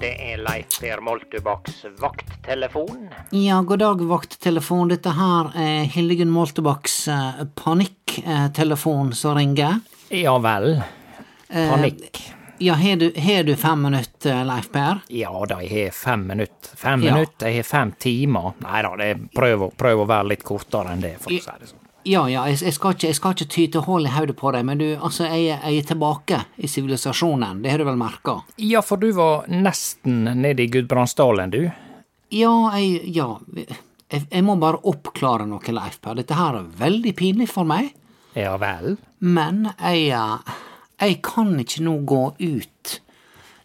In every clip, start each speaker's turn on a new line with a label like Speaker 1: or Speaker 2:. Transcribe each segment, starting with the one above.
Speaker 1: Det er Leif Per Moltebakks vakttelefon.
Speaker 2: Ja, god dag, vakttelefon. Dette her er Hildegunn Moltebakks eh, panikktelefon som ringer.
Speaker 1: Ja vel. Panikk.
Speaker 2: Ja, har du, du fem minutter, Leif Per?
Speaker 1: Ja da, jeg har fem minutter. Fem
Speaker 2: Ja.
Speaker 1: minutter, jeg har fem timer. Nei da, det prøv, prøv å være litt kortere enn det, for å si det sånn.
Speaker 2: Ja, ja, jeg, jeg, skal ikke, jeg skal ikke ty til hold i hodet på deg, men du, altså, jeg, jeg er tilbake i sivilisasjonen, det har du vel merka?
Speaker 1: Ja, for du var nesten nede i Gudbrandsdalen, du.
Speaker 2: Ja, jeg, ja, jeg, må bare oppklare noe, Leif Per. Dette her er veldig pinlig for meg.
Speaker 1: Ja vel.
Speaker 2: Men jeg, jeg kan ikke nå gå ut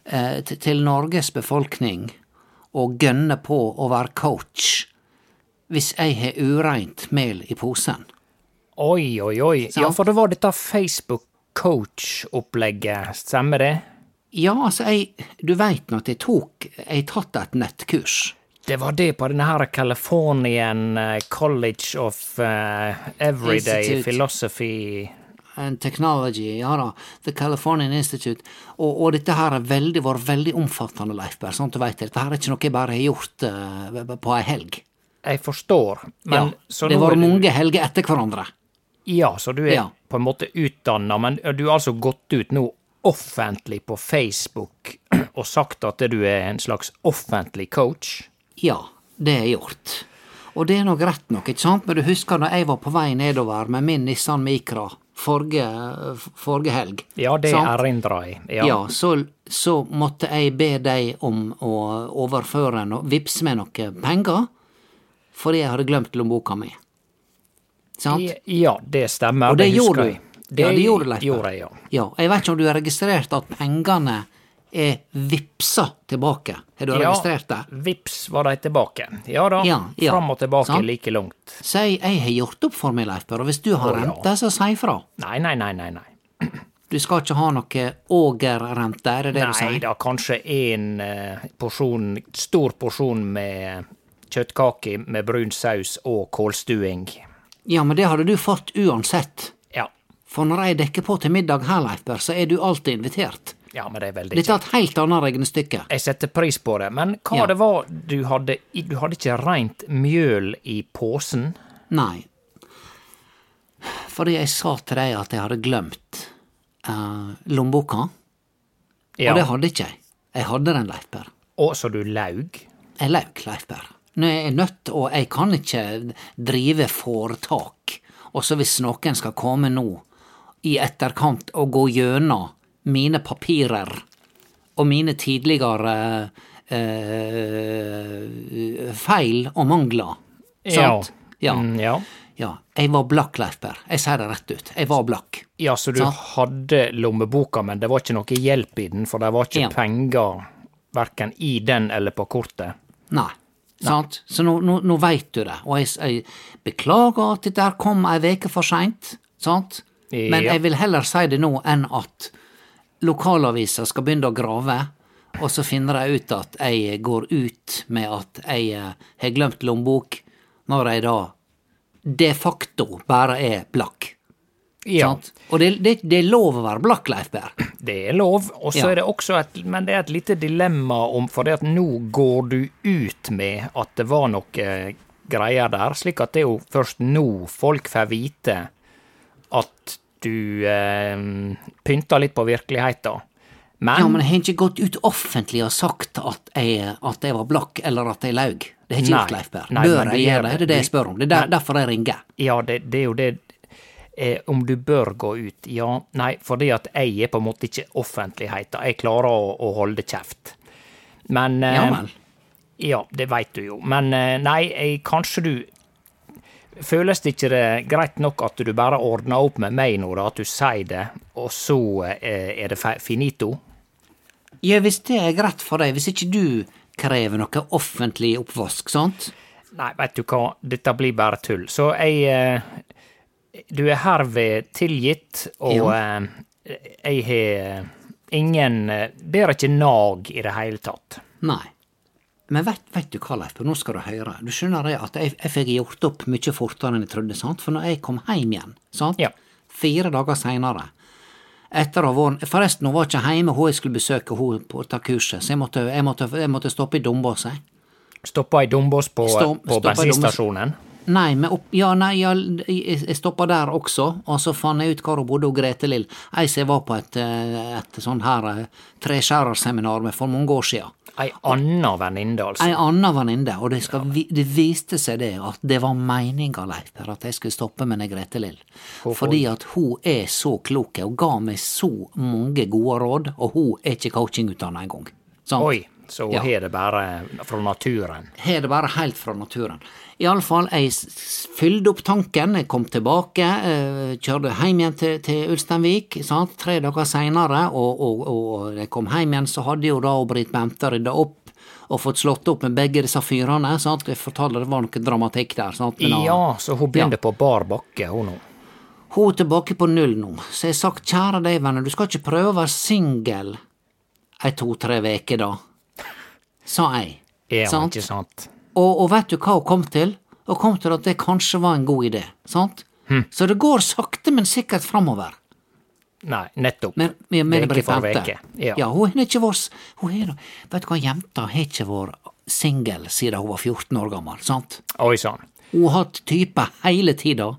Speaker 2: eh, til Norges befolkning og gønne på å være coach hvis jeg har ureint mel i posen.
Speaker 1: Oi, oi, oi. Ja, for det var dette Facebook coach-opplegget, stemmer det?
Speaker 2: Ja, altså, jeg, du veit nå at jeg tok Jeg tatt et nettkurs.
Speaker 1: Det var det på denne her Californian eh, College of uh, Everyday
Speaker 2: Institute.
Speaker 1: Philosophy
Speaker 2: And Technology, ja da. The Californian Institute. Og, og dette her har veldig, vært veldig omfattende, Leif Berr. Sånn at du veit det. Dette her er ikke noe jeg bare har gjort uh, på ei helg.
Speaker 1: Jeg forstår, men
Speaker 2: Ja,
Speaker 1: så
Speaker 2: det var mange helger etter hverandre.
Speaker 1: Ja, så du er
Speaker 2: Ja.
Speaker 1: på en måte utdanna, men du har altså gått ut nå offentlig på Facebook og sagt at du er en slags offentlig coach?
Speaker 2: Ja, det er gjort. Og det er nok rett nok, ikke sant, men du husker når jeg var på vei nedover med min Nissan Micra forrige, forrige helg?
Speaker 1: Ja, det erindrer jeg.
Speaker 2: Ja,
Speaker 1: Ja.
Speaker 2: så, så måtte jeg be deg om å overføre og vippse meg noen penger, fordi jeg hadde glemt lommeboka mi. Sant?
Speaker 1: Ja, det stemmer.
Speaker 2: Og det
Speaker 1: husker
Speaker 2: gjorde du. Ja, det gjorde du, Leif.
Speaker 1: gjorde jeg, ja.
Speaker 2: Ja, jeg vet ikke om du har registrert at pengene er vippsa tilbake. Har du registrert det?
Speaker 1: Ja, vips var de tilbake. Ja da,
Speaker 2: Ja, ja.
Speaker 1: fram og tilbake
Speaker 2: Sant.
Speaker 1: like langt.
Speaker 2: Så jeg, jeg har gjort opp for meg, Leif Børre, og hvis du har
Speaker 1: ja.
Speaker 2: rente, så si ifra.
Speaker 1: Nei, nei, nei, nei. nei.
Speaker 2: Du skal ikke ha noe ågerrente, er det det du sier?
Speaker 1: Nei da, kanskje en uh, porsjon, stor porsjon med kjøttkake med brun saus og kålstuing.
Speaker 2: Ja, men det hadde du fått uansett.
Speaker 1: Ja.
Speaker 2: For når jeg dekker på til middag her, Leif så er du alltid invitert.
Speaker 1: ja, men det er veldig
Speaker 2: Dette er et helt annet regnestykke.
Speaker 1: Jeg setter pris på det, men hva
Speaker 2: Ja.
Speaker 1: det var du hadde Du hadde ikke reint mjøl i posen?
Speaker 2: Nei. Fordi jeg sa til deg at jeg hadde glemt uh, lommeboka,
Speaker 1: Ja.
Speaker 2: og det hadde ikke jeg. Jeg hadde den, Leif Per.
Speaker 1: Og så du laug?
Speaker 2: Jeg laug, Leif Per. Nå er jeg nødt, og jeg kan ikke drive foretak. Og så hvis noen skal komme nå, i etterkant, og gå gjennom mine papirer og mine tidligere eh, feil og mangler, sant? Ja.
Speaker 1: Mm, ja.
Speaker 2: ja. Jeg var blakk, Leif Per. Jeg sier det rett ut. Jeg var blakk.
Speaker 1: Ja, så du
Speaker 2: så?
Speaker 1: hadde lommeboka, men det var ikke noe hjelp i den, for det var ikke
Speaker 2: Ja.
Speaker 1: penger verken i den eller på kortet.
Speaker 2: Nei. Sant? Så nå, nå, nå veit du det. Og jeg, jeg beklager at dette der kom ei veke for seint, sant? Men jeg vil heller si det nå enn at lokalavisa skal begynne å grave, og så finner de ut at jeg går ut med at jeg eh, har glemt lommebok, når jeg da de facto bare er blakk.
Speaker 1: Ja,
Speaker 2: Sant? Og det, det, det er lov å være blakk, Leif Berr.
Speaker 1: Det er lov. Og så
Speaker 2: Ja.
Speaker 1: er det også et Men det er et lite dilemma om For det at nå går du ut med at det var noe greier der, slik at det er jo først nå folk får vite at du eh, pynter litt på virkeligheten. Men,
Speaker 2: Ja, men jeg har ikke gått ut offentlig og sagt at jeg, at jeg var blakk, eller at jeg laug. Det har ikke
Speaker 1: Nei.
Speaker 2: gjort, Leif Berr. Bør jeg gjøre det?
Speaker 1: det.
Speaker 2: Er det jeg spør om. Det er der, derfor jeg ringer.
Speaker 1: ja, det, det er jo det Eh, om du bør gå ut? Ja, nei, fordi at jeg er på en måte ikke offentligheta. Jeg klarer å, å holde kjeft. Men eh,
Speaker 2: Ja vel.
Speaker 1: Ja, det veit du jo. Men eh, nei, jeg, kanskje du Føles det ikke det greit nok at du bare ordner opp med meg nå, da, at du sier det, og så er det finito?
Speaker 2: Ja, hvis det er greit for deg, hvis ikke du krever noe offentlig oppvask, sant?
Speaker 1: Nei, veit du hva, dette blir bare tull. Så jeg eh, Du er herved tilgitt, og eh, jeg har ingen eh, Ber ikke nag i det hele tatt.
Speaker 2: Nei. Men vet, vet du hva, Leif, nå skal du høre. Du skjønner det at jeg, jeg fikk gjort opp mye fortere enn jeg trodde, sant? For når jeg kom hjem igjen, sant?
Speaker 1: Ja.
Speaker 2: Fire dager seinere, etter å ha vært Forresten, hun var ikke hjemme, hun jeg skulle besøke hun på ta kurset, så jeg måtte, jeg måtte, jeg måtte stoppe i Dombås, jeg.
Speaker 1: Stoppa i Dombås på,
Speaker 2: Stå-
Speaker 1: på bensinstasjonen.
Speaker 2: Nei, men opp, ja, nei, jeg, jeg stoppa der også, og så fant jeg ut hvor hun bodde, og Grete Lill. Ei som jeg var på et, eh, et sånn her eh, treskjærerseminar med for mange år sia.
Speaker 1: Ei anna venninne, altså.
Speaker 2: Ei anna venninne, og det, skal, det viste seg det at det var meininga, Leif Per, at jeg skulle stoppe med Grete Lill. Fordi at hun er så klok, og ga meg så mange gode råd, og hun er ikke coachingutdanna engang.
Speaker 1: Oi, så
Speaker 2: Ja.
Speaker 1: har det bare fra naturen.
Speaker 2: Har det bare helt fra naturen. Iallfall, jeg fylte opp tanken, jeg kom tilbake, eh, kjørte hjem igjen til, til Ulsteinvik, sant, tre dager seinere, og, og, og jeg kom hjem igjen, så hadde jo da Britt Bente rydda opp og fått slått opp med begge disse fyrene, sant, jeg fortalte det var noe dramatikk der, sant, men
Speaker 1: Ja, så hun begynner på bar bakke, hun nå.
Speaker 2: Hun er tilbake på null nå, så jeg har sagt kjære deg, venner, du skal ikke prøve å være singel ei to-tre veker da, sa jeg.
Speaker 1: Ja,
Speaker 2: Sant?
Speaker 1: ikke sant?
Speaker 2: Og, og vet du hva hun kom til? Hun kom til at det kanskje var en god idé, sant? Så det går sakte, men sikkert framover.
Speaker 1: Nei, nettopp.
Speaker 2: Men,
Speaker 1: men,
Speaker 2: men
Speaker 1: for
Speaker 2: Bente.
Speaker 1: veke. Ja.
Speaker 2: ja, hun har ikke vært Vet du hva, jenta har ikke vært singel siden hun var 14 år gammel, sant?
Speaker 1: Oi sann.
Speaker 2: Hun har hatt type hele tida,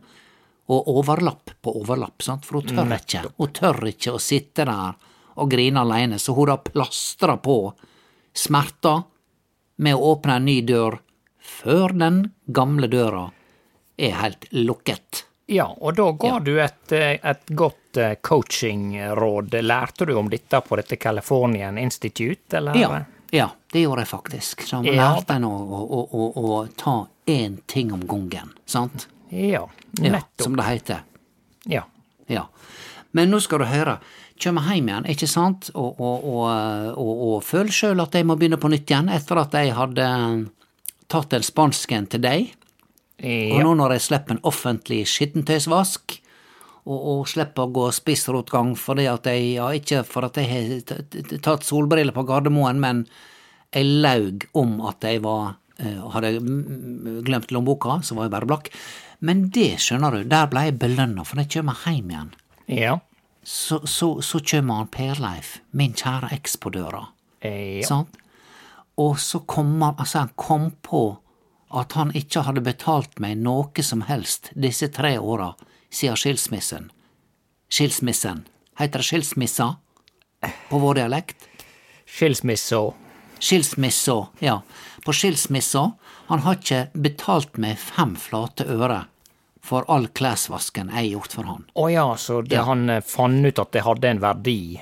Speaker 2: og overlapp på overlapp, sant? for hun tør ikke. Hun tør ikke å sitte der og grine alene, så hun har plastra på smerter med å åpne en ny dør før den gamle døra er helt lukket.
Speaker 1: Ja, og da ga du et, eh, et godt eh, coachingråd. Lærte du om dette på dette Californian Institute, eller?
Speaker 2: Ja, ja det gjorde jeg faktisk. Så
Speaker 1: Ja.
Speaker 2: lærte en å, å, å, å, ta én ting om gangen, sant?
Speaker 1: Ja,
Speaker 2: Ja,
Speaker 1: nettopp.
Speaker 2: som det heter.
Speaker 1: Ja.
Speaker 2: Ja. Men nå skal du høre. Kjem hjem igjen, ikke sant, og, og, og, og, føler sjøl at jeg må begynne på nytt igjen, etter at jeg hadde tatt en spansken til deg.
Speaker 1: Ja.
Speaker 2: Og nå når jeg slipper en offentlig skittentøysvask, og, og slipper å gå spissrotgang fordi at jeg, ja, ikke for at jeg har tatt solbriller på Gardermoen, men jeg laug om at jeg var eh, hadde glemt lommeboka, så var jeg bare blakk. Men det, skjønner du, der ble jeg belønna, for jeg kommer hjem igjen,
Speaker 1: Ja.
Speaker 2: Så, så, så kjem han Per-Leif, min kjære eks, på døra.
Speaker 1: Eh, ja.
Speaker 2: Sant? Og så kom han, altså han kom på at han ikke hadde betalt meg noe som helst disse tre åra siden skilsmissen. Skilsmissen. Heiter det skilsmissa på vår dialekt?
Speaker 1: Skilsmissa.
Speaker 2: Skilsmissa, ja. På skilsmissa. Han har ikke betalt meg fem flate øre for all klesvasken jeg gjort for han.
Speaker 1: Å ja, så det,
Speaker 2: Ja.
Speaker 1: han eh, fant ut at det hadde en verdi.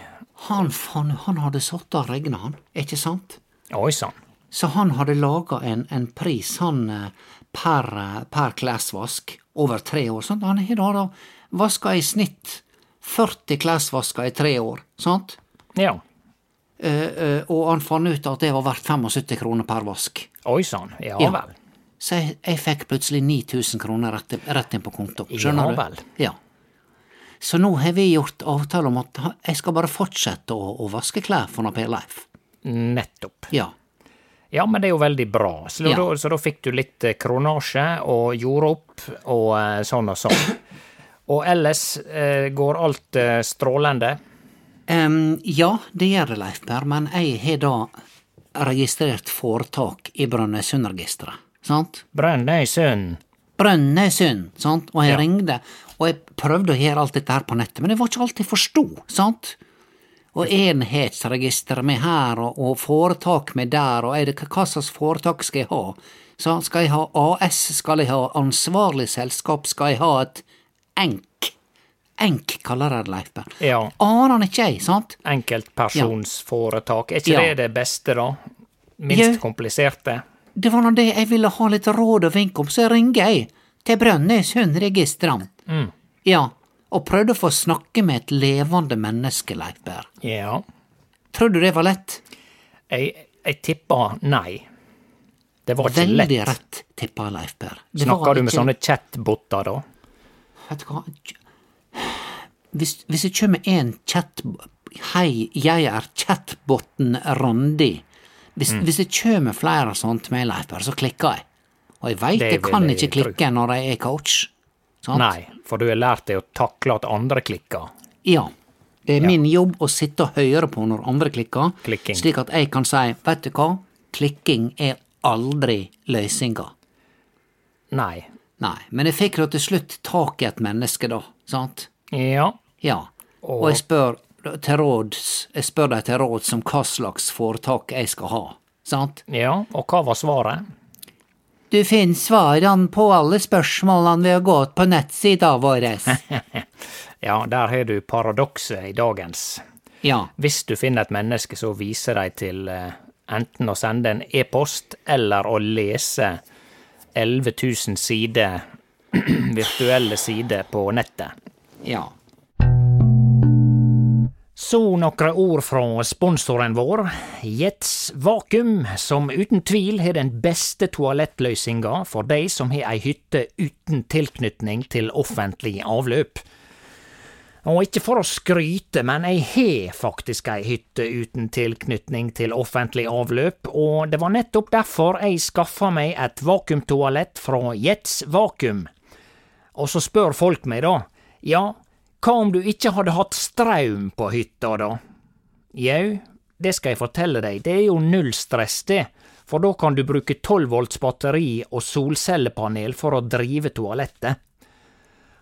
Speaker 2: Han, fan, han hadde sittet og regna, han, ikke sant?
Speaker 1: Oi sann.
Speaker 2: Så han hadde laga en, en pris, han, eh, per, eh, per klesvask over tre år. Sant? Han har da vaska i snitt 40 klesvasker i tre år, sant?
Speaker 1: Ja.
Speaker 2: Uh, uh, og han fant ut at det var verdt 75 kroner per vask.
Speaker 1: Oi sann. Ja,
Speaker 2: Ja.
Speaker 1: vel.
Speaker 2: Så jeg, jeg fikk plutselig 9000 kroner rett, rett inn på konto. Skjønner
Speaker 1: Ja
Speaker 2: du? Ja. Så nå har vi gjort avtale om at jeg skal bare fortsette å, å vaske klær for Per Leif.
Speaker 1: Nettopp.
Speaker 2: Ja.
Speaker 1: Ja, men det er jo veldig bra. Så,
Speaker 2: Ja.
Speaker 1: da, så da fikk du litt eh, kronasje og gjorde opp og eh, sånn og sånn. Og ellers eh, går alt eh, strålende.
Speaker 2: Um, ja, det gjør det, Leif Per, men jeg har da registrert foretak i Brønnøysundregisteret, sant?
Speaker 1: Brønnøysund.
Speaker 2: Brønnøysund, sant? Og jeg
Speaker 1: Ja.
Speaker 2: ringde, og jeg prøvde å gjøre alt dette her på nettet, men det var ikke alt jeg forsto, sant? Og enhetsregister med her, og, og foretak med der, og det, hva slags foretak skal jeg ha? Så skal jeg ha AS, skal jeg ha ansvarlig selskap, skal jeg ha et ENK, Enk kaller de det, Leif Berr.
Speaker 1: Ja.
Speaker 2: Aner ikke jeg, sant?
Speaker 1: Enkeltpersonsforetak. Er ikke
Speaker 2: Ja.
Speaker 1: det det beste, da? Minst kompliserte?
Speaker 2: Det var nå det jeg ville ha litt råd og vink om, så ringer jeg til Brønnøysundregistrene.
Speaker 1: Mm.
Speaker 2: Ja, og prøvde å få snakke med et levende menneske, Leif Berr.
Speaker 1: Ja.
Speaker 2: Tror du det var lett?
Speaker 1: Jeg, jeg tippa nei. Det var ikke
Speaker 2: Veldig
Speaker 1: lett.
Speaker 2: rett, tippa Leif Berr.
Speaker 1: Snakka du med
Speaker 2: ikke-
Speaker 1: sånne chatboter, da?
Speaker 2: Vet du hva Hvis, hvis kjører med en chat... Hei, jeg er chatboten Randi. Hvis,
Speaker 1: Mm.
Speaker 2: hvis det kjem flere sånt Mailapper, så klikker jeg. Og jeg veit jeg kan
Speaker 1: jeg
Speaker 2: ikke klikke når jeg er coach. Sant?
Speaker 1: Nei, for du har lært deg å takle at andre klikker.
Speaker 2: Ja. Det er min jobb å sitte og høre på når andre klikker,
Speaker 1: Klikking.
Speaker 2: slik at jeg kan si, vet du hva, klikking er aldri løysinga.
Speaker 1: Nei.
Speaker 2: Nei, men jeg fikk jo til slutt tak i et menneske, da, sant?
Speaker 1: Ja.
Speaker 2: Ja. Og,
Speaker 1: Og-
Speaker 2: jeg spør til råds, jeg spør deg til råds om hva slags foretak jeg skal ha, sant?
Speaker 1: Ja, og hva var svaret?
Speaker 2: Du finner svarene på alle spørsmålene ved å gå ut på nettsida vår.
Speaker 1: Ja, der har du paradokset i dagens.
Speaker 2: ja.
Speaker 1: Hvis du finner et menneske, så viser de til eh, enten å sende en e-post eller å lese 11 000 sider virtuelle sider på nettet.
Speaker 2: Ja.
Speaker 1: Så nokre ord fra sponsoren vår, Jets Vakuum, som uten tvil har den beste toalettløysinga for dei som har ei hytte uten tilknytning til offentlig avløp. Og ikke for å skryte, men jeg har faktisk ei hytte uten tilknytning til offentlig avløp, og det var nettopp derfor jeg skaffa meg et vakuumtoalett fra Jets Vakuum. Og så spør folk meg da, ja, hva om du ikke hadde hatt straum på hytta, da? Jau, det skal jeg fortelle deg, det er jo null stress, det, for da kan du bruke 12 volts batteri og solcellepanel for å drive toalettet.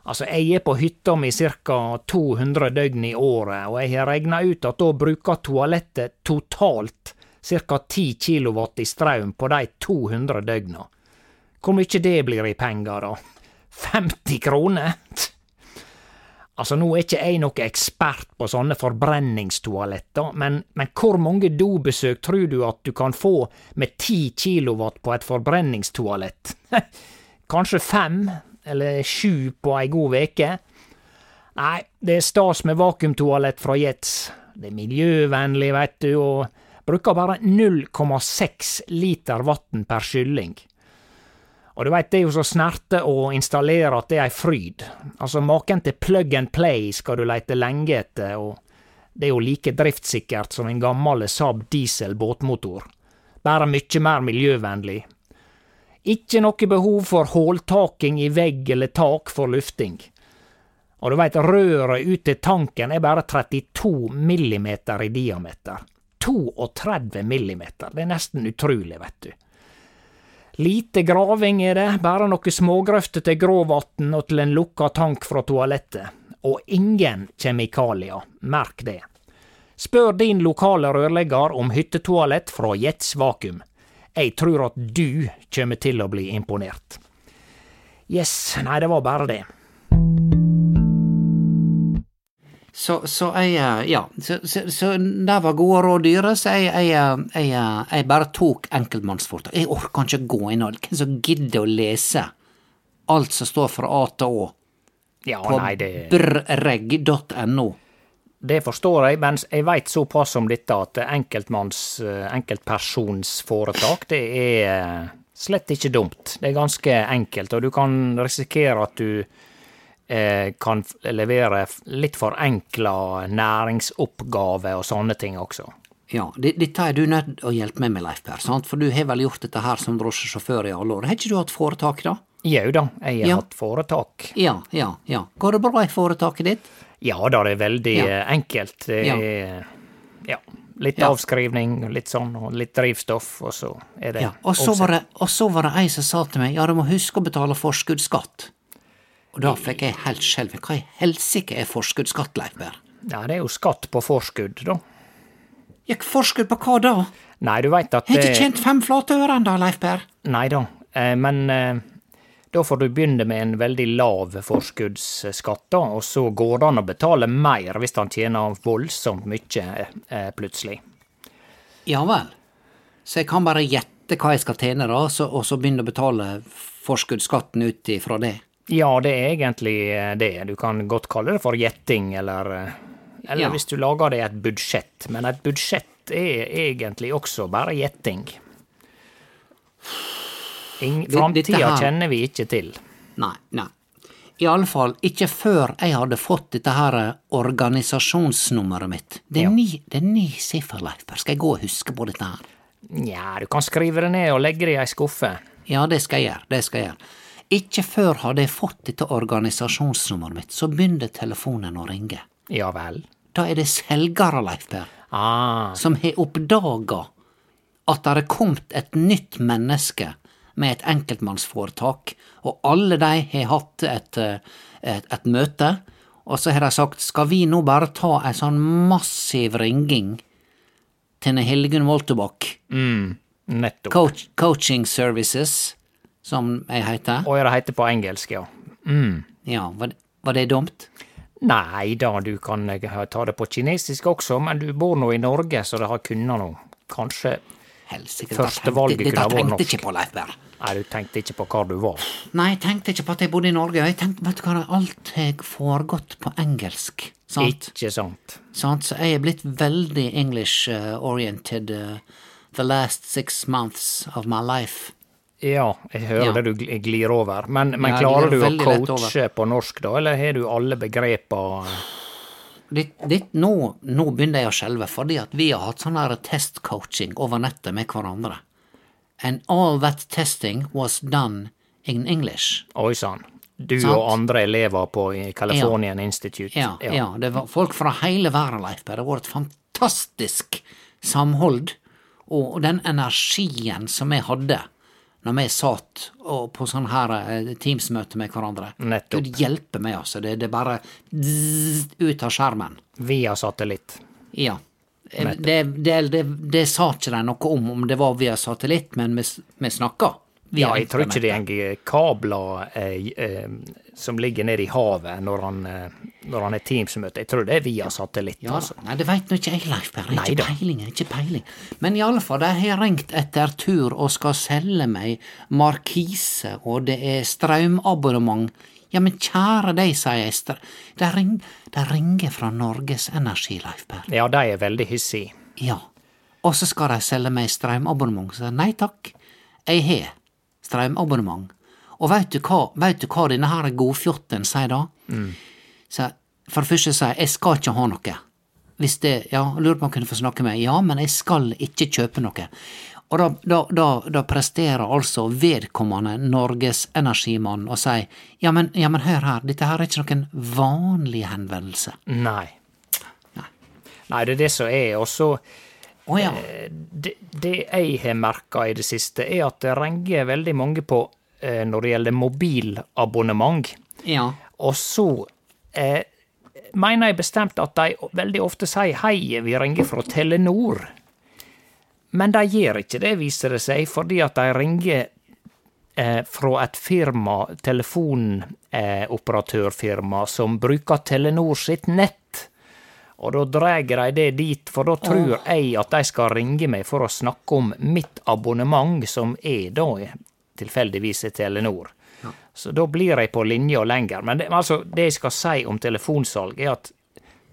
Speaker 1: Altså, jeg er på hytta mi ca. 200 døgn i året, og jeg har regna ut at da bruker toalettet totalt ca. 10 kilowatt i straum på de 200 døgna. Hvor mykje det blir i penger, da? 50 kroner? Altså, nå er ikke jeg noe ekspert på sånne forbrenningstoaletter, men, men hvor mange dobesøk tror du at du kan få med 10 kilowatt på et forbrenningstoalett? Kanskje fem, eller sju på ei god veke? Nei, det er stas med vakuumtoalett fra Jets. Det er miljøvennlig, veit du, og bruker bare 0,6 liter vann per kylling. Og du veit, det er jo så snerte å installere at det er ei fryd. Altså, maken til plug and play skal du leite lenge etter, og det er jo like driftssikkert som en gammel Saab diesel båtmotor. Bare mykje mer miljøvennlig. Ikke noe behov for håltaking i vegg eller tak for lufting. Og du veit, røret ut til tanken er bare 32 millimeter i diameter. 32 millimeter, det er nesten utrolig, vet du. Lite graving er det, bare noen smågrøfter til gråvann og til en lukka tank fra toalettet. Og ingen kjemikalier, merk det. Spør din lokale rørlegger om hyttetoalett fra Jets Vakuum. Jeg tror at du kommer til å bli imponert. Yes, nei, det var bare det.
Speaker 2: Så, så jeg eh, Ja, så, så, så det var gode råd, Dyre, så jeg, jeg, eh, jeg, eh, jeg bare tok enkeltmannsforetak. Jeg orker ikke gå inn og Hvem som gidder å lese alt som står fra A til Å
Speaker 1: Ja,
Speaker 2: på
Speaker 1: det,
Speaker 2: brreg.no?
Speaker 1: det forstår jeg, men jeg veit såpass om dette at enkeltmanns, enkeltpersonsforetak, det er slett ikke dumt. Det er ganske enkelt, og du kan risikere at du kan levere litt litt forenkla næringsoppgaver og sånne ting også.
Speaker 2: Ja, det- dette er du nødt å hjelpe meg med, Leif Per, sant? for du har vel gjort dette her som drosjesjåfør i alle år. Har ikke du hatt foretak, da?
Speaker 1: Jau da, jeg har
Speaker 2: Ja.
Speaker 1: hatt foretak.
Speaker 2: Ja, ja, ja. Går det bra i foretaket ditt?
Speaker 1: Ja da, det er veldig
Speaker 2: Ja.
Speaker 1: eh, enkelt. Det
Speaker 2: Ja.
Speaker 1: er ja, litt
Speaker 2: Ja.
Speaker 1: avskrivning, litt sånn, og litt drivstoff, og så er det
Speaker 2: Ja. Og så var det, og så var det ei som sa til meg ja, du må huske å betale forskuddsskatt. Og da fikk jeg helt skjelv. Hva i helsike er forskuddsskatt, Leif Berr?
Speaker 1: Ja, det er jo skatt på forskudd, da.
Speaker 2: Gikk forskudd på hva da?
Speaker 1: Nei, du veit at
Speaker 2: Har ikke tjent fem flate øre ennå, Leif Berr?
Speaker 1: Nei da, eh, men eh, Da får du begynne med en veldig lav forskuddsskatt, da, og så går det an å betale mer hvis han tjener voldsomt mye eh, plutselig.
Speaker 2: Ja vel. Så jeg kan bare gjette hva jeg skal tjene, da, og så begynne å betale forskuddsskatten ut ifra det?
Speaker 1: Ja, det er egentlig eh, det. Du kan godt kalle det for gjetting, eller, eh, eller
Speaker 2: Ja.
Speaker 1: hvis du lager det i et budsjett. Men et budsjett er egentlig også bare gjetting. Ing- Framtida kjenner vi ikke til.
Speaker 2: Nei, nei. I alle fall ikke før jeg hadde fått dette her eh, organisasjonsnummeret mitt. Det er
Speaker 1: Ja.
Speaker 2: ni, det er ni siffer. Skal jeg gå og huske på dette her?
Speaker 1: Nja, du kan skrive det ned og legge det i ei skuffe.
Speaker 2: Ja, det skal jeg gjøre. Det skal jeg gjøre. Ikke før hadde jeg fått dette organisasjonsnummeret mitt, så begynte telefonen å ringe.
Speaker 1: Ja vel.
Speaker 2: Da er det selgere, Leifberg,
Speaker 1: Ah,
Speaker 2: som har oppdaga at det er kommet et nytt menneske med et enkeltmannsforetak, og alle de har hatt et, eh, et, et møte, og så har de sagt skal vi nå bare ta en sånn massiv ringing til Hildegunn Moltebakk,
Speaker 1: mm, nettopp.
Speaker 2: coach, Coaching Services, som jeg heter.
Speaker 1: Å ja, det heter på engelsk, ja. Mm.
Speaker 2: Ja, var, var det dumt?
Speaker 1: Nei da, du kan eh, ta det på kinesisk også, men du bor nå i Norge, så det har kunnet noe. Kanskje
Speaker 2: Helsike,
Speaker 1: Førstevalget kunne vært
Speaker 2: norsk.
Speaker 1: norsk.
Speaker 2: tenkte ikke på, Leifberg.
Speaker 1: Nei, du tenkte ikke på hvor du var.
Speaker 2: Nei, jeg tenkte ikke på at jeg bodde i Norge. Jeg tenkte, vet du hva, alt har foregått på engelsk. Sant?
Speaker 1: Ikke sant.
Speaker 2: sant? Så jeg er blitt veldig English-oriented uh, the last six months of my life.
Speaker 1: Ja, jeg hører
Speaker 2: Ja.
Speaker 1: det du glir over. Men, men
Speaker 2: Ja,
Speaker 1: klarer du å coache på norsk, da, eller har du alle begrepa
Speaker 2: Ditt, ditt, nå, nå begynner jeg å skjelve, fordi at vi har hatt sånn testcoaching over nettet med hverandre. And all that testing was done in English.
Speaker 1: Oi sann. Du
Speaker 2: Sant.
Speaker 1: og andre elever på i ja. Institute.
Speaker 2: Ja, ja. det var folk fra hele verden, Leif Det har vært fantastisk samhold, og den energien som vi hadde når vi satt på sånn her eh, Teams-møte med hverandre.
Speaker 1: Nettopp.
Speaker 2: Gud hjelpe meg, altså. Det, det bare zzz, ut av skjermen.
Speaker 1: Via satellitt.
Speaker 2: Ja. Eh, Det, det, det, det sa ikke de noe om, om det var via satellitt, men vi, vi snakka.
Speaker 1: Ja, jeg tror ikke det er kabler eh, eh, som ligger nede i havet når han, eh, når han er Teams-møte. Jeg tror det er via satellitt.
Speaker 2: Ja,
Speaker 1: altså.
Speaker 2: Nei, det veit nå ikke jeg, Leif
Speaker 1: Berre.
Speaker 2: Ikke peiling, ikke peiling. Men i alle fall, de har ringt etter tur og skal selge meg markise, og det er strømabonnement. Ja, men kjære deg, sier jeg. De, ring, de ringer fra Norges Energi, Leif Berre.
Speaker 1: Ja, de er veldig hissige.
Speaker 2: Ja. Og så skal de selge meg strømabonnement. Så nei takk, jeg har strømabonnement. Og veit du hva, vet du hva denne her godfjotten sier da? Så for det første sier jeg, jeg skal ikke ha noe. Hvis det, ja, lurer på om jeg kunne få snakke med, ja, men jeg skal ikke kjøpe noe. Og da, da, da, da presterer altså vedkommende Norges energimann og sier, ja men, ja men hør her, dette her er ikke noen vanlig henvendelse.
Speaker 1: Nei. Nei, det er det som er. Og så
Speaker 2: Å ja,
Speaker 1: det, det jeg har merka i det siste, er at det ringer veldig mange på eh, når det gjelder mobilabonnement.
Speaker 2: ja,
Speaker 1: Og så eh, mener jeg bestemt at de veldig ofte sier hei, vi ringer fra Telenor. Men de gjør ikke det, viser det seg, fordi at de ringer eh, fra et firma, telefonoperatørfirma, som bruker Telenor sitt nett. Og da drar de det dit, for da tror jeg at de skal ringe meg for å snakke om mitt abonnement, som er da tilfeldigvis er Telenor. Så da blir jeg på linja lenger. Men det, altså, det jeg skal si om telefonsalg, er at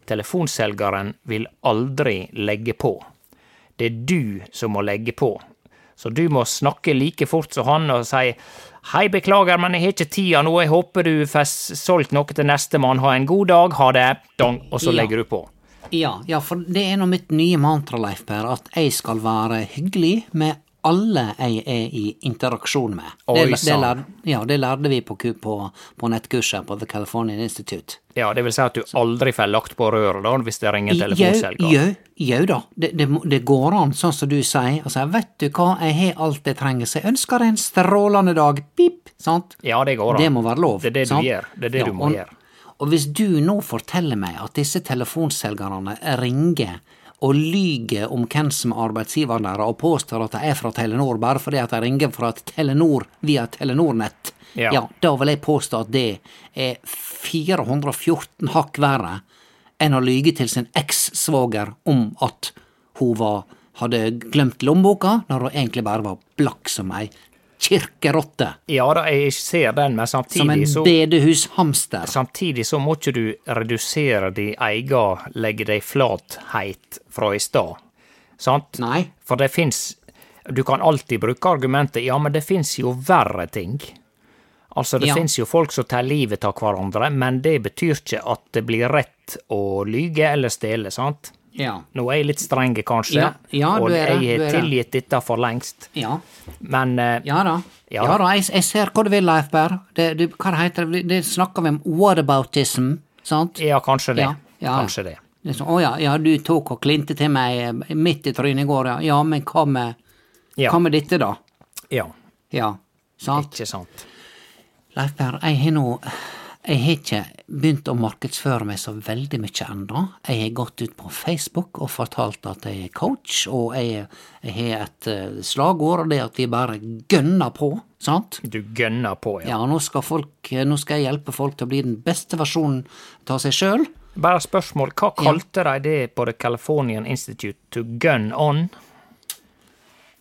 Speaker 1: telefonselgeren vil aldri legge på. Det er du som må legge på. Så du må snakke like fort som han og si Hei, beklager, men jeg har ikke tida nå, jeg håper du får solgt noe til nestemann, ha en god dag, ha det, dong, og så
Speaker 2: Ja.
Speaker 1: legger du på.
Speaker 2: Ja, ja, for det er nå mitt nye mantra, Leif Per, at jeg skal være hyggelig med alle jeg er i interaksjon med. Det, det,
Speaker 1: sann.
Speaker 2: lær, ja, det lærte vi på, på, på nettkurset på The Californian Institute.
Speaker 1: Ja, det vil si at du aldri får lagt på røret da, hvis det ringer telefonselger.
Speaker 2: Jo, jau da, det, det, det går an, sånn som du sier, Altså, vet du hva, jeg har alt jeg trenger, så jeg ønsker deg en strålende dag, pip, sant?
Speaker 1: Ja, det går an.
Speaker 2: Det må være lov.
Speaker 1: Det er det du
Speaker 2: sant?
Speaker 1: gjør. Det er det
Speaker 2: Ja,
Speaker 1: du må
Speaker 2: og,
Speaker 1: gjøre.
Speaker 2: Og hvis du nå forteller meg at disse telefonselgerne ringer og lyger om hvem som er arbeidsgiveren deres, og påstår at de er fra Telenor bare fordi at de ringer fra Telenor via Telenor-nett,
Speaker 1: Ja.
Speaker 2: ja, da vil jeg påstå at det er 414 hakk verre enn å lyge til sin eks-svoger om at hun var, hadde glemt lommeboka, når hun egentlig bare var blakk som ei kirkerotte.
Speaker 1: Ja da, jeg ser den, men samtidig så Som en
Speaker 2: bedehushamster.
Speaker 1: Samtidig så må ikke du redusere di eiga legge deg flatheit fra i stad. Sant?
Speaker 2: Nei.
Speaker 1: For det fins Du kan alltid bruke argumentet ja, men det fins jo verre ting. Altså, det
Speaker 2: Ja.
Speaker 1: fins jo folk som tar livet av hverandre, men det betyr ikke at det blir rett å lyge eller stjele, sant?
Speaker 2: Ja.
Speaker 1: Nå er jeg litt strenge, kanskje,
Speaker 2: Ja, ja,
Speaker 1: og
Speaker 2: det,
Speaker 1: jeg har tilgitt dette for lengst,
Speaker 2: Ja.
Speaker 1: men uh,
Speaker 2: Ja da.
Speaker 1: Ja.
Speaker 2: Ja, da, jeg, jeg ser hva du vil, Leif Berr. Det, det, hva heter det? Det snakker vi om whataboutism, sant?
Speaker 1: ja, kanskje det. Kanskje det.
Speaker 2: Liksom, å ja, ja, du tok og klinte til meg eh, midt i trynet i går, ja. Ja, men hva med, hva med dette, da?
Speaker 1: Ja,
Speaker 2: Ja, sant?
Speaker 1: ikke sant.
Speaker 2: Leif Berr, jeg har nå Jeg har ikke begynt å markedsføre meg så veldig mye ennå. Jeg har gått ut på Facebook og fortalt at jeg er coach, og jeg, jeg har et eh, slagord, og det er at vi bare gønner på, sant?
Speaker 1: Du gønner på, ja.
Speaker 2: Ja, nå skal, folk, nå skal jeg hjelpe folk til å bli den beste versjonen av seg sjøl.
Speaker 1: Bare spørsmål, hva kalte de det på The Californian Institute to gun on?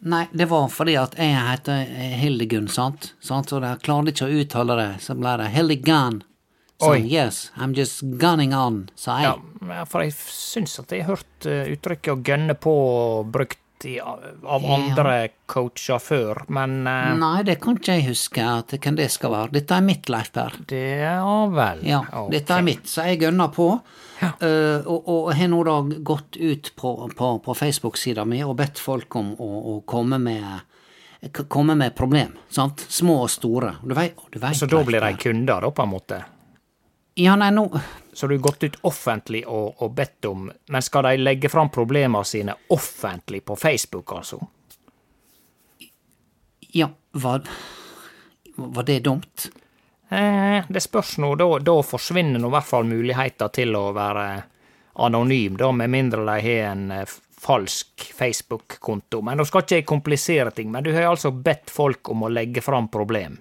Speaker 2: Nei, det var fordi at jeg heter Hildegunn, sant? sant? Så jeg klarte ikke å uttale det, så ble det Hildegunn. Så
Speaker 1: Oi.
Speaker 2: yes, I'm just gunning on, sa jeg.
Speaker 1: Ja, for jeg syns at jeg har hørt eh, uttrykket å gønne på brukt i, av andre coacher før, men uh,
Speaker 2: Nei, det kan ikke jeg huske at hvem det skal være. Dette er mitt, Leif Per.
Speaker 1: det er vel.
Speaker 2: Ja,
Speaker 1: okay.
Speaker 2: dette er mitt, så jeg gønner på. Eh, og, og har nå da gått ut på, på, på Facebook-sida mi og bedt folk om å, å komme med komme med problem, sant? Små og store. Du vet, du vet,
Speaker 1: Så da blir de kunder, da, på en måte?
Speaker 2: Ja, nei, nå
Speaker 1: Så du har gått ut offentlig og, og bedt om Men skal de legge fram problemene sine offentlig på Facebook, altså?
Speaker 2: Ja, var, var det dumt?
Speaker 1: Eh, det spørs nå, da, da forsvinner nå i hvert fall muligheter til å være anonym, da, med mindre de har en eh, falsk Facebook-konto. Men nå skal ikke jeg komplisere ting, men du har altså bedt folk om å legge fram problem.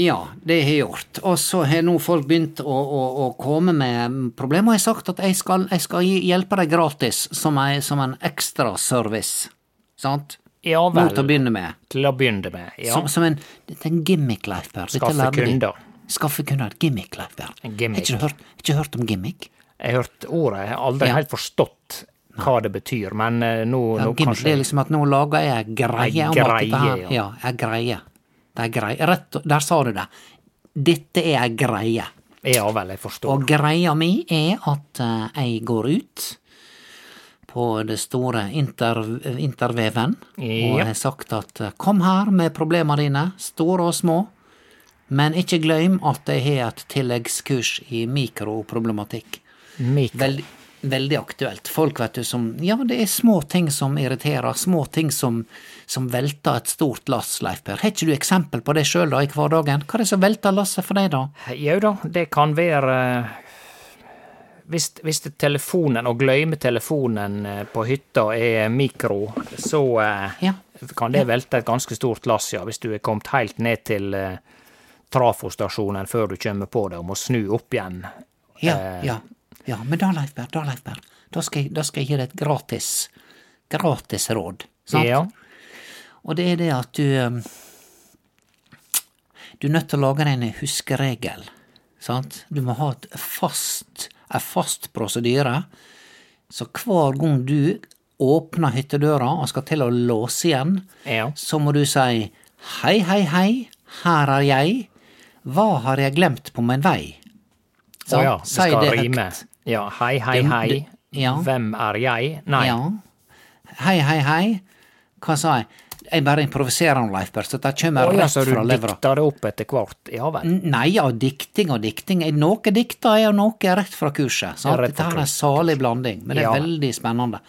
Speaker 2: Ja, det har jeg gjort. Og så har nå folk begynt å, å, å komme med problemer. Og jeg har sagt at jeg skal, jeg skal hjelpe deg gratis som, jeg, som en ekstra service. Sant?
Speaker 1: Ja
Speaker 2: Nå til å
Speaker 1: vel,
Speaker 2: begynne med.
Speaker 1: til å begynne med. Ja,
Speaker 2: Som, som en, dette er en gimmick, Leif Berr.
Speaker 1: Skaffe kunder.
Speaker 2: Skaffe kunder. Gimmick, Leif
Speaker 1: Berr.
Speaker 2: Har ikke hørt, ikke hørt om gimmick?
Speaker 1: Jeg har hørt ordet, jeg har aldri
Speaker 2: Ja.
Speaker 1: helt forstått hva det betyr, men eh, nå,
Speaker 2: Ja,
Speaker 1: nå
Speaker 2: gimmick,
Speaker 1: kanskje
Speaker 2: Det er liksom at nå lager jeg ei greie om at dette her
Speaker 1: greie, ja.
Speaker 2: Ja, ei greie. Det er grei. Rett, der sa du det. Dette er ei greie.
Speaker 1: Ja vel, jeg forstår.
Speaker 2: Og greia mi er at eh, jeg går ut på det store inter, interveven og har sagt at eh, kom her med problema dine, store og små, men ikke glem at jeg har et tilleggskurs i mikroproblematikk.
Speaker 1: Mikro.
Speaker 2: Veldig, veldig aktuelt. Folk, vet du, som Ja, det er små ting som irriterer, små ting som, som velter et stort lass, Leif Per. Har ikke du eksempel på det sjøl, da, i hverdagen? Hva er det som velter lasset for deg, da?
Speaker 1: Jau da, det kan være hvis, hvis telefonen, å gløyme telefonen eh, på hytta er mikro, så eh,
Speaker 2: Ja.
Speaker 1: kan det velte et ganske stort lass, ja. Hvis du er kommet helt ned til eh, trafostasjonen før du kommer på det og må snu opp igjen.
Speaker 2: Ja,
Speaker 1: Eh.
Speaker 2: ja. Ja men da, Leif Per, da, Leif Per, da skal, jeg, da skal jeg gi deg et gratis, gratis råd. Sant?
Speaker 1: Ja.
Speaker 2: Og det er det at du um, Du er nødt til å lage deg en huskeregel. Sant? Du må ha et fast, en fast prosedyre. Så hver gang du åpner hyttedøra og skal til å låse igjen,
Speaker 1: Ja.
Speaker 2: så må du si hei, hei, hei, her er jeg. Hva har jeg glemt på min vei?
Speaker 1: Å ja, det
Speaker 2: Si
Speaker 1: skal
Speaker 2: det
Speaker 1: rime. Ja, hei, hei, hei.
Speaker 2: ja.
Speaker 1: Hvem er jeg? Nei.
Speaker 2: Ja. Hei, hei, hei. Hva sa jeg? Jeg bare improviserer om Leif Berr, så det kommer
Speaker 1: oh, ja,
Speaker 2: rett
Speaker 1: så du
Speaker 2: fra
Speaker 1: dikter det opp etter hvert? Ja vel.
Speaker 2: Nei, ja, dikting og dikting. Noe dikter jeg, og noe er rett fra kurset. Sant? Dette her er en salig blanding, men det er veldig spennende.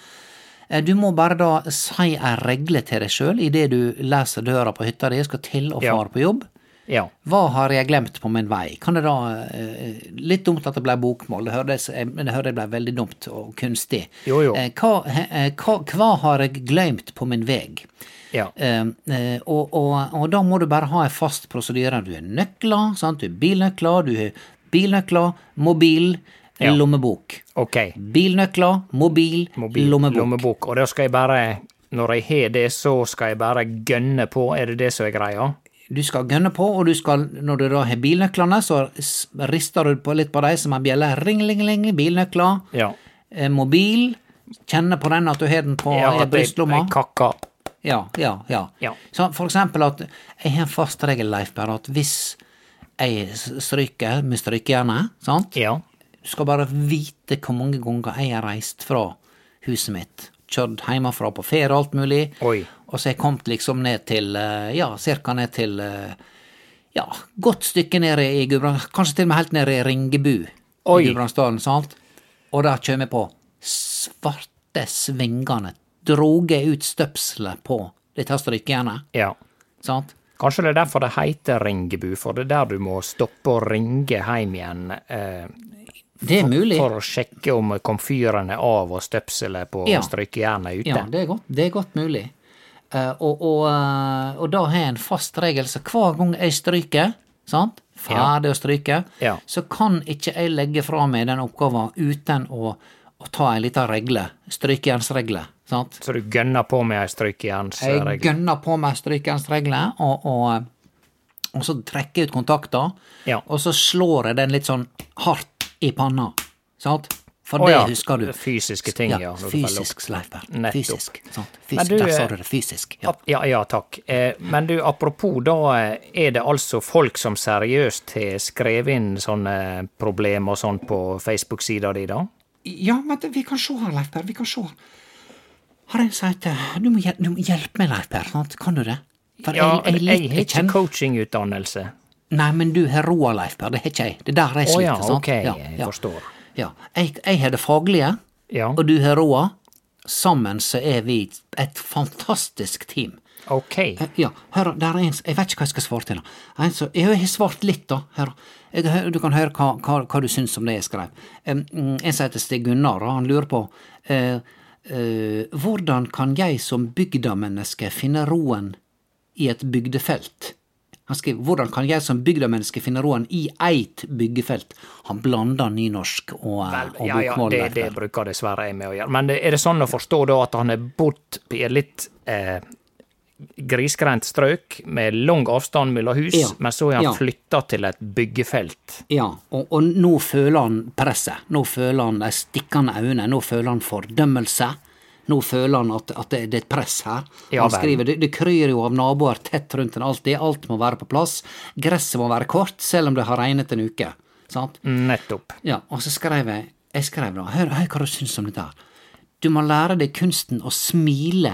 Speaker 2: Eh, Du må bare da si ei regle til deg sjøl idet du leser døra på hytta di skal til og fare på jobb.
Speaker 1: Ja.
Speaker 2: Hva har jeg glemt på min vei? Kan det da eh, Litt dumt at det ble bokmål, det hørtes, jeg, det hørte jeg ble veldig dumt og kunstig.
Speaker 1: Jo, jo.
Speaker 2: Eh, hva, eh, hva, hva har jeg glemt på min vei?
Speaker 1: Ja.
Speaker 2: Uh, eh, og, og, og da må du bare ha en fast prosedyre. Du har nøkler, sant? du har bilnøkler, du har bilnøkler, mobil,
Speaker 1: Ja.
Speaker 2: lommebok.
Speaker 1: Ok.
Speaker 2: Bilnøkler, mobil,
Speaker 1: Mobil,
Speaker 2: lommebok.
Speaker 1: Og da skal jeg bare Når jeg har det, så skal jeg bare gønne på. Er det det som er greia?
Speaker 2: Du skal gønne på, og du skal, når du da har bilnøklene, så rister du på litt på dem som en bjelle. Ring, ling, ling, bilnøkler.
Speaker 1: Ja.
Speaker 2: Eh, mobil. Kjenne på den, at du har den på
Speaker 1: ja
Speaker 2: brystlomma.
Speaker 1: jeg.
Speaker 2: Ja, ja, ja.
Speaker 1: Ja.
Speaker 2: Så for eksempel at jeg har en fast regel, Leif Berr, at hvis jeg stryker med strykejernet, sant,
Speaker 1: Ja.
Speaker 2: du skal bare vite hvor mange ganger jeg har reist fra huset mitt, kjørt hjemmefra på ferie og alt mulig,
Speaker 1: Oi.
Speaker 2: Og så har jeg kommet liksom ned til, eh, ja, cirka ned til, eh, ja, godt stykke ned i Gudbrandsdalen, kanskje til og med helt ned i Ringebu
Speaker 1: Oi.
Speaker 2: i Gudbrandsdalen, sant? Og da kjem jeg på svarte svingene, droge ut støpselet på dette strykejernet,
Speaker 1: ja.
Speaker 2: sant?
Speaker 1: Kanskje det er derfor det heter Ringebu, for det er der du må stoppe og ringe hjem igjen eh,
Speaker 2: Det er mulig.
Speaker 1: for å sjekke om komfyren er av og støpselet på
Speaker 2: Ja.
Speaker 1: strykejernet er ute.
Speaker 2: Ja, det er godt, det er godt mulig. Eh, og, og, eh, og da har jeg en fast regel, så hver gang jeg stryker, sant, ferdig å stryke,
Speaker 1: Ja.
Speaker 2: så kan ikke jeg legge fra meg den oppgaven uten å, å ta en liten regle, strykejernsregle, sant.
Speaker 1: Så du gønner på med ei
Speaker 2: Jeg gønner på meg strykejernsregle, og, og, og så trekker jeg ut kontakta,
Speaker 1: Ja.
Speaker 2: og så slår jeg den litt sånn hardt i panna, sant. For
Speaker 1: oh,
Speaker 2: det
Speaker 1: ja,
Speaker 2: husker du.
Speaker 1: Fysiske ting, ja.
Speaker 2: Ja, fysisk. Sleipberg. Fysisk. Sant? Fysisk.
Speaker 1: du,
Speaker 2: Der sa
Speaker 1: eh,
Speaker 2: du det. Fysisk. Ja.
Speaker 1: Ja, ja, takk. Eh, men du, apropos, da eh, er det altså folk som seriøst har skrevet inn sånne problemer og sånn på Facebook-sida di, da?
Speaker 2: Ja, men vi kan sjå her, Leif Per. Vi kan sjå. Har en sagt du må, du må hjelpe meg, Leif Per. Sant? Kan du det? For
Speaker 1: Ja,
Speaker 2: jeg, jeg,
Speaker 1: jeg
Speaker 2: jeg,
Speaker 1: har ikke coachingutdannelse.
Speaker 2: Nei, men du har roa, Leif Per. Det har ikke jeg. Det er der jeg
Speaker 1: Å
Speaker 2: Oh,
Speaker 1: ja,
Speaker 2: sant?
Speaker 1: ok,
Speaker 2: Ja,
Speaker 1: jeg forstår.
Speaker 2: Ja. Jeg, jeg har det faglige,
Speaker 1: Ja,
Speaker 2: og du har roa. Sammen så er vi et fantastisk team.
Speaker 1: ok.
Speaker 2: Eh, Ja, hør, der er en Jeg vet ikke hva jeg skal svare til. En så, Jeg har svart litt, da. Hør. Jeg, du kan høre hva, hva, hva du syns om det jeg skrev. Mm, En som heter Stig Gunnar, han lurer på eh, hvordan kan jeg som bygdamenneske finne roen i et bygdefelt? Han skriver hvordan kan jeg som bygdamenneske finne roen i eit byggefelt? Han blander nynorsk og, eh,
Speaker 1: Vel,
Speaker 2: og
Speaker 1: ja, ja, det, det bruker dessverre jeg med å gjøre. Men er det sånn å forstå da at han har bodd i et litt eh, grisgrendt strøk med lang avstand mellom hus,
Speaker 2: Ja,
Speaker 1: men så er han
Speaker 2: ja.
Speaker 1: flytta til et byggefelt?
Speaker 2: Ja, og, og nå føler han presset. Nå føler han de stikkende øynene. Nå føler han fordømmelse. Nå føler han at, at det, det er et press her.
Speaker 1: Ja
Speaker 2: han skriver det, det kryr jo av naboer tett rundt en alltid. Alt må være på plass. Gresset må være kort, selv om det har regnet en uke. Sant?
Speaker 1: Nettopp.
Speaker 2: Ja, og så skrev jeg Jeg skrev da Hør, hør hva du syns om dette her. Du må lære deg kunsten å smile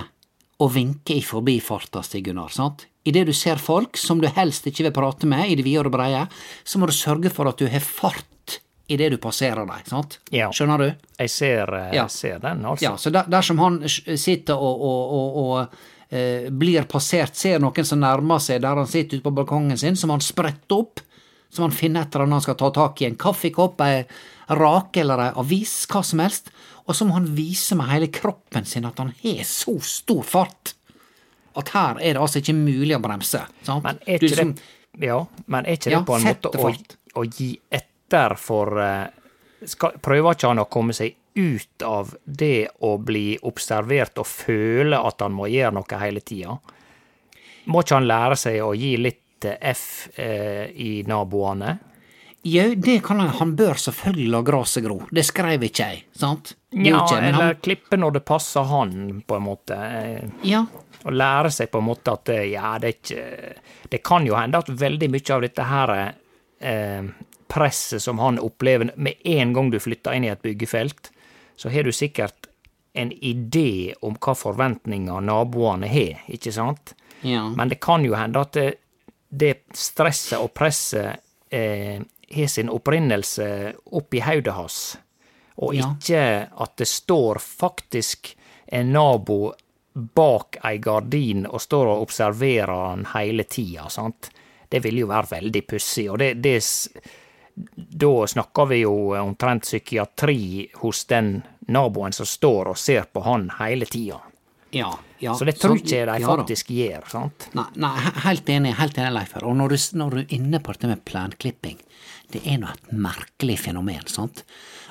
Speaker 2: og vinke i forbifarta, Stig Gunnar. sant? Idet du ser folk som du helst ikke vil prate med i det vide og det breie, så må du sørge for at du har fart idet du passerer dem. sant?
Speaker 1: Ja.
Speaker 2: Skjønner du?
Speaker 1: Jeg ser, jeg
Speaker 2: Ja.
Speaker 1: ser den, altså.
Speaker 2: Ja, så der, dersom han sitter og, og, og, og eh, blir passert, ser noen som nærmer seg der han sitter ute på balkongen sin, som han spretter opp. som han finner et eller annet han skal ta tak i. En kaffekopp, ei rake eller ei avis, hva som helst. Og så må han vise med hele kroppen sin at han har så stor fart at her er det altså ikke mulig å bremse. Sant?
Speaker 1: Men er ikke det Ja, men er ikke
Speaker 2: Ja,
Speaker 1: på en måte å, å gi etter for eh, skal, Prøver ikke han å komme seg ut av det å bli observert og føle at han må gjøre noe hele tida? Må ikke han lære seg å gi litt eh, F eh, i naboene?
Speaker 2: Jau, det kan han. Han bør selvfølgelig la gresset gro. Det skrev ikke jeg, sant?
Speaker 1: Ja,
Speaker 2: ikke
Speaker 1: eller
Speaker 2: han,
Speaker 1: klippe når det passer han, på en måte. eh,
Speaker 2: ja,
Speaker 1: Og lære seg på en måte at ja, det er ikke Det kan jo hende at veldig mye av dette her eh, presset som han opplever med en gang du flytter inn i et byggefelt, så har du sikkert en idé om hva forventninger naboene har, ikke sant?
Speaker 2: ja.
Speaker 1: Men det kan jo hende at det, det stresset og presset eh, har sin opprinnelse oppi hodet hans, og
Speaker 2: Ja.
Speaker 1: ikke at det står faktisk en nabo bak ei gardin og står og observerer han hele tida, sant. det vil jo være veldig pussig. Og det, det Da snakker vi jo omtrent psykiatri hos den naboen som står og ser på han hele tida.
Speaker 2: Ja, ja.
Speaker 1: Så det tror ikke jeg de
Speaker 2: Ja
Speaker 1: faktisk gjør, sant?
Speaker 2: Nei, nei, helt enig, helt enig, Leif. Og når du, når du er inne på dette med plenklipping, det er nå et merkelig fenomen, sant?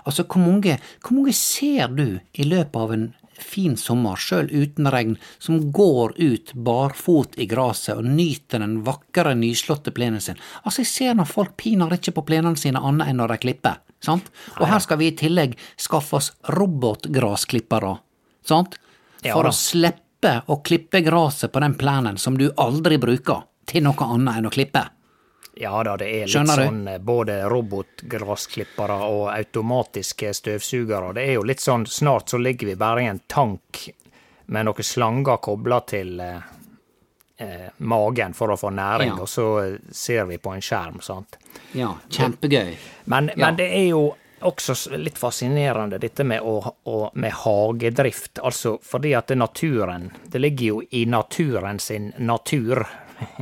Speaker 2: Altså, hvor mange, hvor mange ser du i løpet av en fin sommer, sjøl uten regn, som går ut barfot i gresset og nyter den vakre, nyslåtte plenen sin? Altså, jeg ser når folk piner ikke på plenene sine annet enn når de klipper, sant? Og her skal vi i tillegg skaffe oss robotgrasklippere, sant? For å slippe å klippe gresset på den plenen som du aldri bruker til noe annet enn å klippe.
Speaker 1: Ja da, det er litt
Speaker 2: Skjønner
Speaker 1: sånn du? både robotgrasklippere og automatiske støvsugere. Det er jo litt sånn snart så ligger vi bare i en tank med noen slanger kobla til eh, eh, magen for å få næring,
Speaker 2: Ja.
Speaker 1: og så eh, ser vi på en skjerm, sant.
Speaker 2: Ja, kjempegøy.
Speaker 1: Men,
Speaker 2: Ja.
Speaker 1: men det er jo også litt fascinerende dette med, å, å, med hagedrift. Altså fordi at det naturen Det ligger jo i naturen sin natur.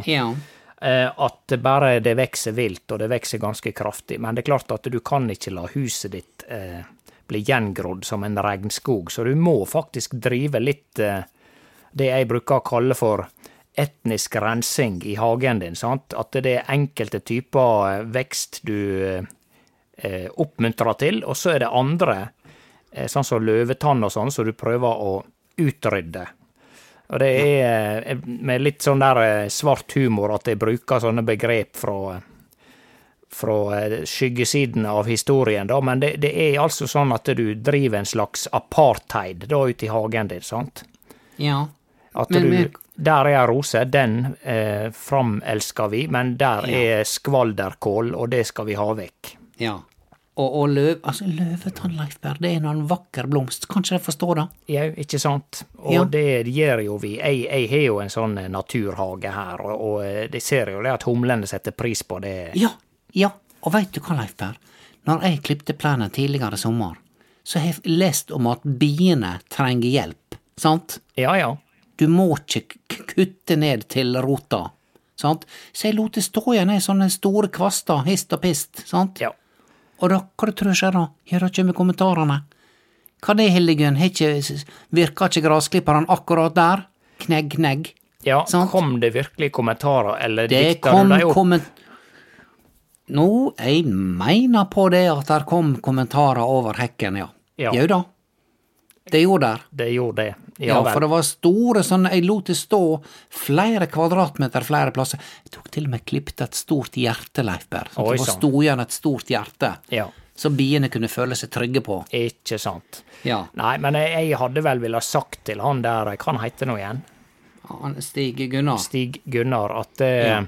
Speaker 2: Ja.
Speaker 1: Eh, at bare det vokser vilt, og det vokser ganske kraftig. Men det er klart at du kan ikke la huset ditt eh, bli gjengrodd som en regnskog, så du må faktisk drive litt eh, det jeg bruker å kalle for etnisk rensing i hagen din. sant? At det er enkelte typer vekst du oppmuntrer til, og så er det andre, sånn som løvetann og sånn, som du prøver å utrydde. Og det er eh, med litt sånn der eh, svart humor at jeg bruker sånne begrep fra, fra eh, skyggesiden av historien, da, men det, det er altså sånn at du driver en slags apartheid da ute i hagen din, sant?
Speaker 2: Ja.
Speaker 1: At
Speaker 2: Men-
Speaker 1: du
Speaker 2: men-
Speaker 1: Der er rose, den eh, framelsker vi, men der
Speaker 2: Ja.
Speaker 1: er skvalderkål, og det skal vi ha vekk.
Speaker 2: Ja. Og, og løv, altså løvetann, Leif Berr, det er en vakker blomst. Kanskje jeg forstår det?
Speaker 1: Jau, ikke sant? Og
Speaker 2: Ja.
Speaker 1: det gjør jo vi. Jeg, jeg har jo en sånn eh, naturhage her, og, og eh, de ser jo det at humlene setter pris på det.
Speaker 2: Ja. Ja. Og veit du hva, Leif Berr? Når jeg klipte plenen tidligere i sommer, så har jeg lest om at biene trenger hjelp, sant?
Speaker 1: Ja, ja.
Speaker 2: Du må ikke kutte ned til rota, sant? Så jeg lot det stå igjen i sånne store kvaster, hist og pist, sant?
Speaker 1: ja.
Speaker 2: Og hva du skjer da? ja, da kjem kommentarene. Hva det, Hildegunn, virka ikke, grasklipperen akkurat der? Knegg, knegg.
Speaker 1: Ja,
Speaker 2: Sant?
Speaker 1: kom det virkelig kommentarer, eller
Speaker 2: Det
Speaker 1: dikta
Speaker 2: kom
Speaker 1: du deg opp?
Speaker 2: komment... Nå, jeg mener på det at der kom kommentarer over hekken, ja.
Speaker 1: Ja.
Speaker 2: Jau da. Det gjorde der.
Speaker 1: Det gjorde det.
Speaker 2: Ja, for det var store sånne Jeg lot det stå flere kvadratmeter flere plasser. Jeg tok til og med klippet et stort hjerte, Leif Berr. Sånn det var sto igjen et stort hjerte.
Speaker 1: Ja,
Speaker 2: Så biene kunne føle seg trygge på.
Speaker 1: ikke sant.
Speaker 2: Ja.
Speaker 1: Nei, men jeg, hadde vel villet sagt til han der, hva han heter nå igjen?
Speaker 2: Han Stig Gunnar.
Speaker 1: Stig Gunnar, at eh,
Speaker 2: Ja.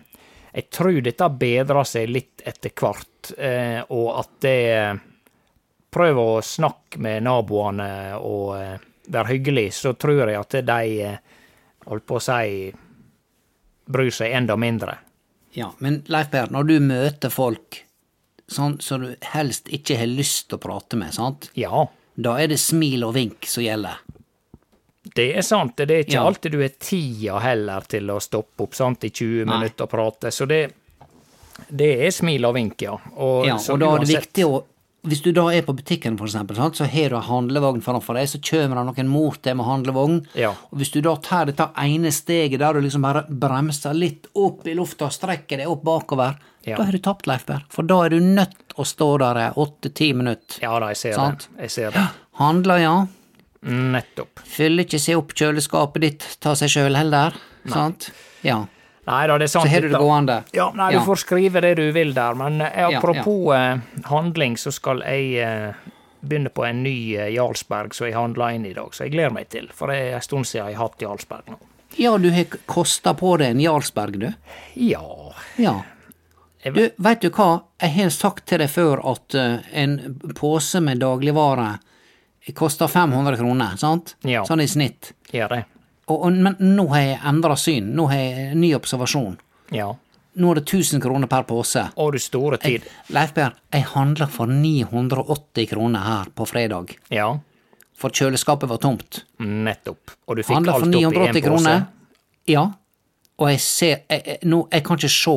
Speaker 1: jeg tror dette bedrer seg litt etter hvert, eh, og at det Prøv å snakke med naboene og eh, være hyggelig, så tror jeg at de, eh, holdt på å si, bryr seg enda mindre.
Speaker 2: Ja, men Leif Per, når du møter folk sånn som du helst ikke har lyst til å prate med, sant?
Speaker 1: Ja,
Speaker 2: Da er det smil og vink som gjelder.
Speaker 1: det er sant. Det er ikke
Speaker 2: Ja.
Speaker 1: alltid du har tida heller til å stoppe opp sant, i 20
Speaker 2: Nei.
Speaker 1: minutter og prate, så det, det er smil og vink, ja. Og,
Speaker 2: Ja,
Speaker 1: så
Speaker 2: og da er det viktig å Hvis du da er på butikken, for eksempel, sant, så har du en handlevogn framfor deg, så kommer det noen mot deg med handlevogn.
Speaker 1: Ja.
Speaker 2: Og hvis du da tar dette ene steget der du liksom bare bremser litt opp i lufta og strekker deg opp bakover,
Speaker 1: Ja.
Speaker 2: da har du tapt, Leif Berr. For da er du nødt å stå der i åtte-ti minutter.
Speaker 1: Ja da, jeg ser
Speaker 2: Sant.
Speaker 1: det. Jeg ser det.
Speaker 2: Handler, ja.
Speaker 1: Nettopp.
Speaker 2: Fyller ikke seg opp kjøleskapet ditt ta seg sjøl heller. Nei. Sant? Ja.
Speaker 1: Nei da, det er sant.
Speaker 2: Så har du det gående.
Speaker 1: Ja, nei,
Speaker 2: Ja.
Speaker 1: du får skrive det du vil der, men eh,
Speaker 2: Ja,
Speaker 1: apropos eh, handling, så skal jeg eh, begynne på en ny Jarlsberg som jeg handla inn i dag, så jeg gleder meg til, for det er en stund siden jeg har hatt Jarlsberg nå.
Speaker 2: Ja, du har kosta på deg en Jarlsberg, du.
Speaker 1: Ja
Speaker 2: Ja. Du, veit du hva, jeg har sagt til deg før at en pose med dagligvare koster 500 kroner, sant?
Speaker 1: Ja.
Speaker 2: Sånn i snitt.
Speaker 1: gjør det.
Speaker 2: Og, og, men nå har jeg endra syn, nå har jeg ny observasjon.
Speaker 1: Ja.
Speaker 2: Nå er det 1000 kroner per pose.
Speaker 1: Å, du store tid.
Speaker 2: Leif Berr, jeg handla for 980 kroner her på fredag,
Speaker 1: Ja,
Speaker 2: for kjøleskapet var tomt.
Speaker 1: nettopp. Og du fikk alt opp i
Speaker 2: 980
Speaker 1: én pose.
Speaker 2: kroner. Ja. Og jeg ser jeg, jeg, nå, jeg kan ikke se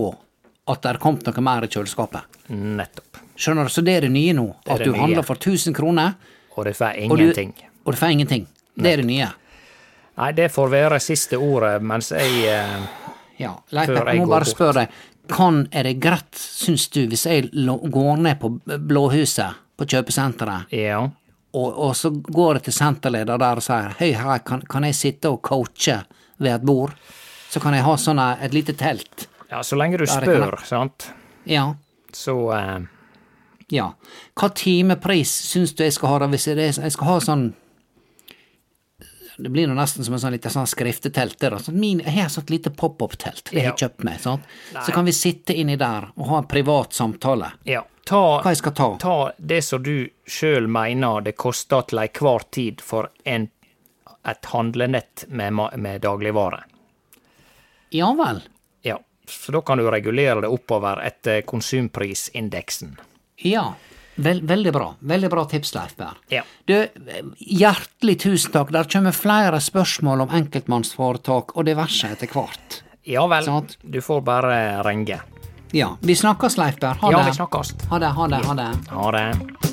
Speaker 2: at det er kommet noe mer i kjøleskapet.
Speaker 1: Nettopp.
Speaker 2: Skjønner du? Så det er det nye nå.
Speaker 1: Det
Speaker 2: At du
Speaker 1: nye.
Speaker 2: handler for 1000 kroner,
Speaker 1: Og det får
Speaker 2: og du,
Speaker 1: ingenting.
Speaker 2: og du får ingenting. Det er det nye.
Speaker 1: Nei, det får være siste ordet mens jeg eh,
Speaker 2: Ja, Leif, jeg må bare
Speaker 1: bort.
Speaker 2: spørre deg, kan, er det greit, syns du, hvis jeg går ned på Blåhuset, på kjøpesenteret,
Speaker 1: Ja.
Speaker 2: og, og så går jeg til senterleder der og sier hei, hei, kan, kan jeg sitte og coache ved et bord? Så kan jeg ha sånn et lite telt.
Speaker 1: ja, så lenge du
Speaker 2: spør, kan
Speaker 1: sant,
Speaker 2: Ja.
Speaker 1: så eh,
Speaker 2: Ja. Hva timepris syns du jeg skal ha da, hvis jeg, jeg skal ha sånn Det blir nå nesten som en sånn lite sånn skriftetelt der. Sånn min, jeg har et sånt lite har jeg
Speaker 1: Ja.
Speaker 2: kjøpt meg. Sånn. Så kan vi sitte inni der og ha en privat samtale.
Speaker 1: Ja. Ta,
Speaker 2: Hva jeg skal ta.
Speaker 1: ta det som du sjøl mener det koster til enhver tid for en, et handlenett med, med dagligvare.
Speaker 2: Ja vel.
Speaker 1: Ja, så da kan du regulere det oppover etter konsumprisindeksen.
Speaker 2: Ja. Vel, veldig bra. Veldig bra tips, Leif Berr.
Speaker 1: Ja.
Speaker 2: Du, hjertelig tusen takk. Der kommer flere spørsmål om enkeltmannsforetak og diverse etter hvert.
Speaker 1: Ja vel,
Speaker 2: Sant.
Speaker 1: du får bare ringe.
Speaker 2: Ja. Vi snakkes, Leif Berr. Ha
Speaker 1: Ja.
Speaker 2: Ha det, ha det, ha det.
Speaker 1: Ha det.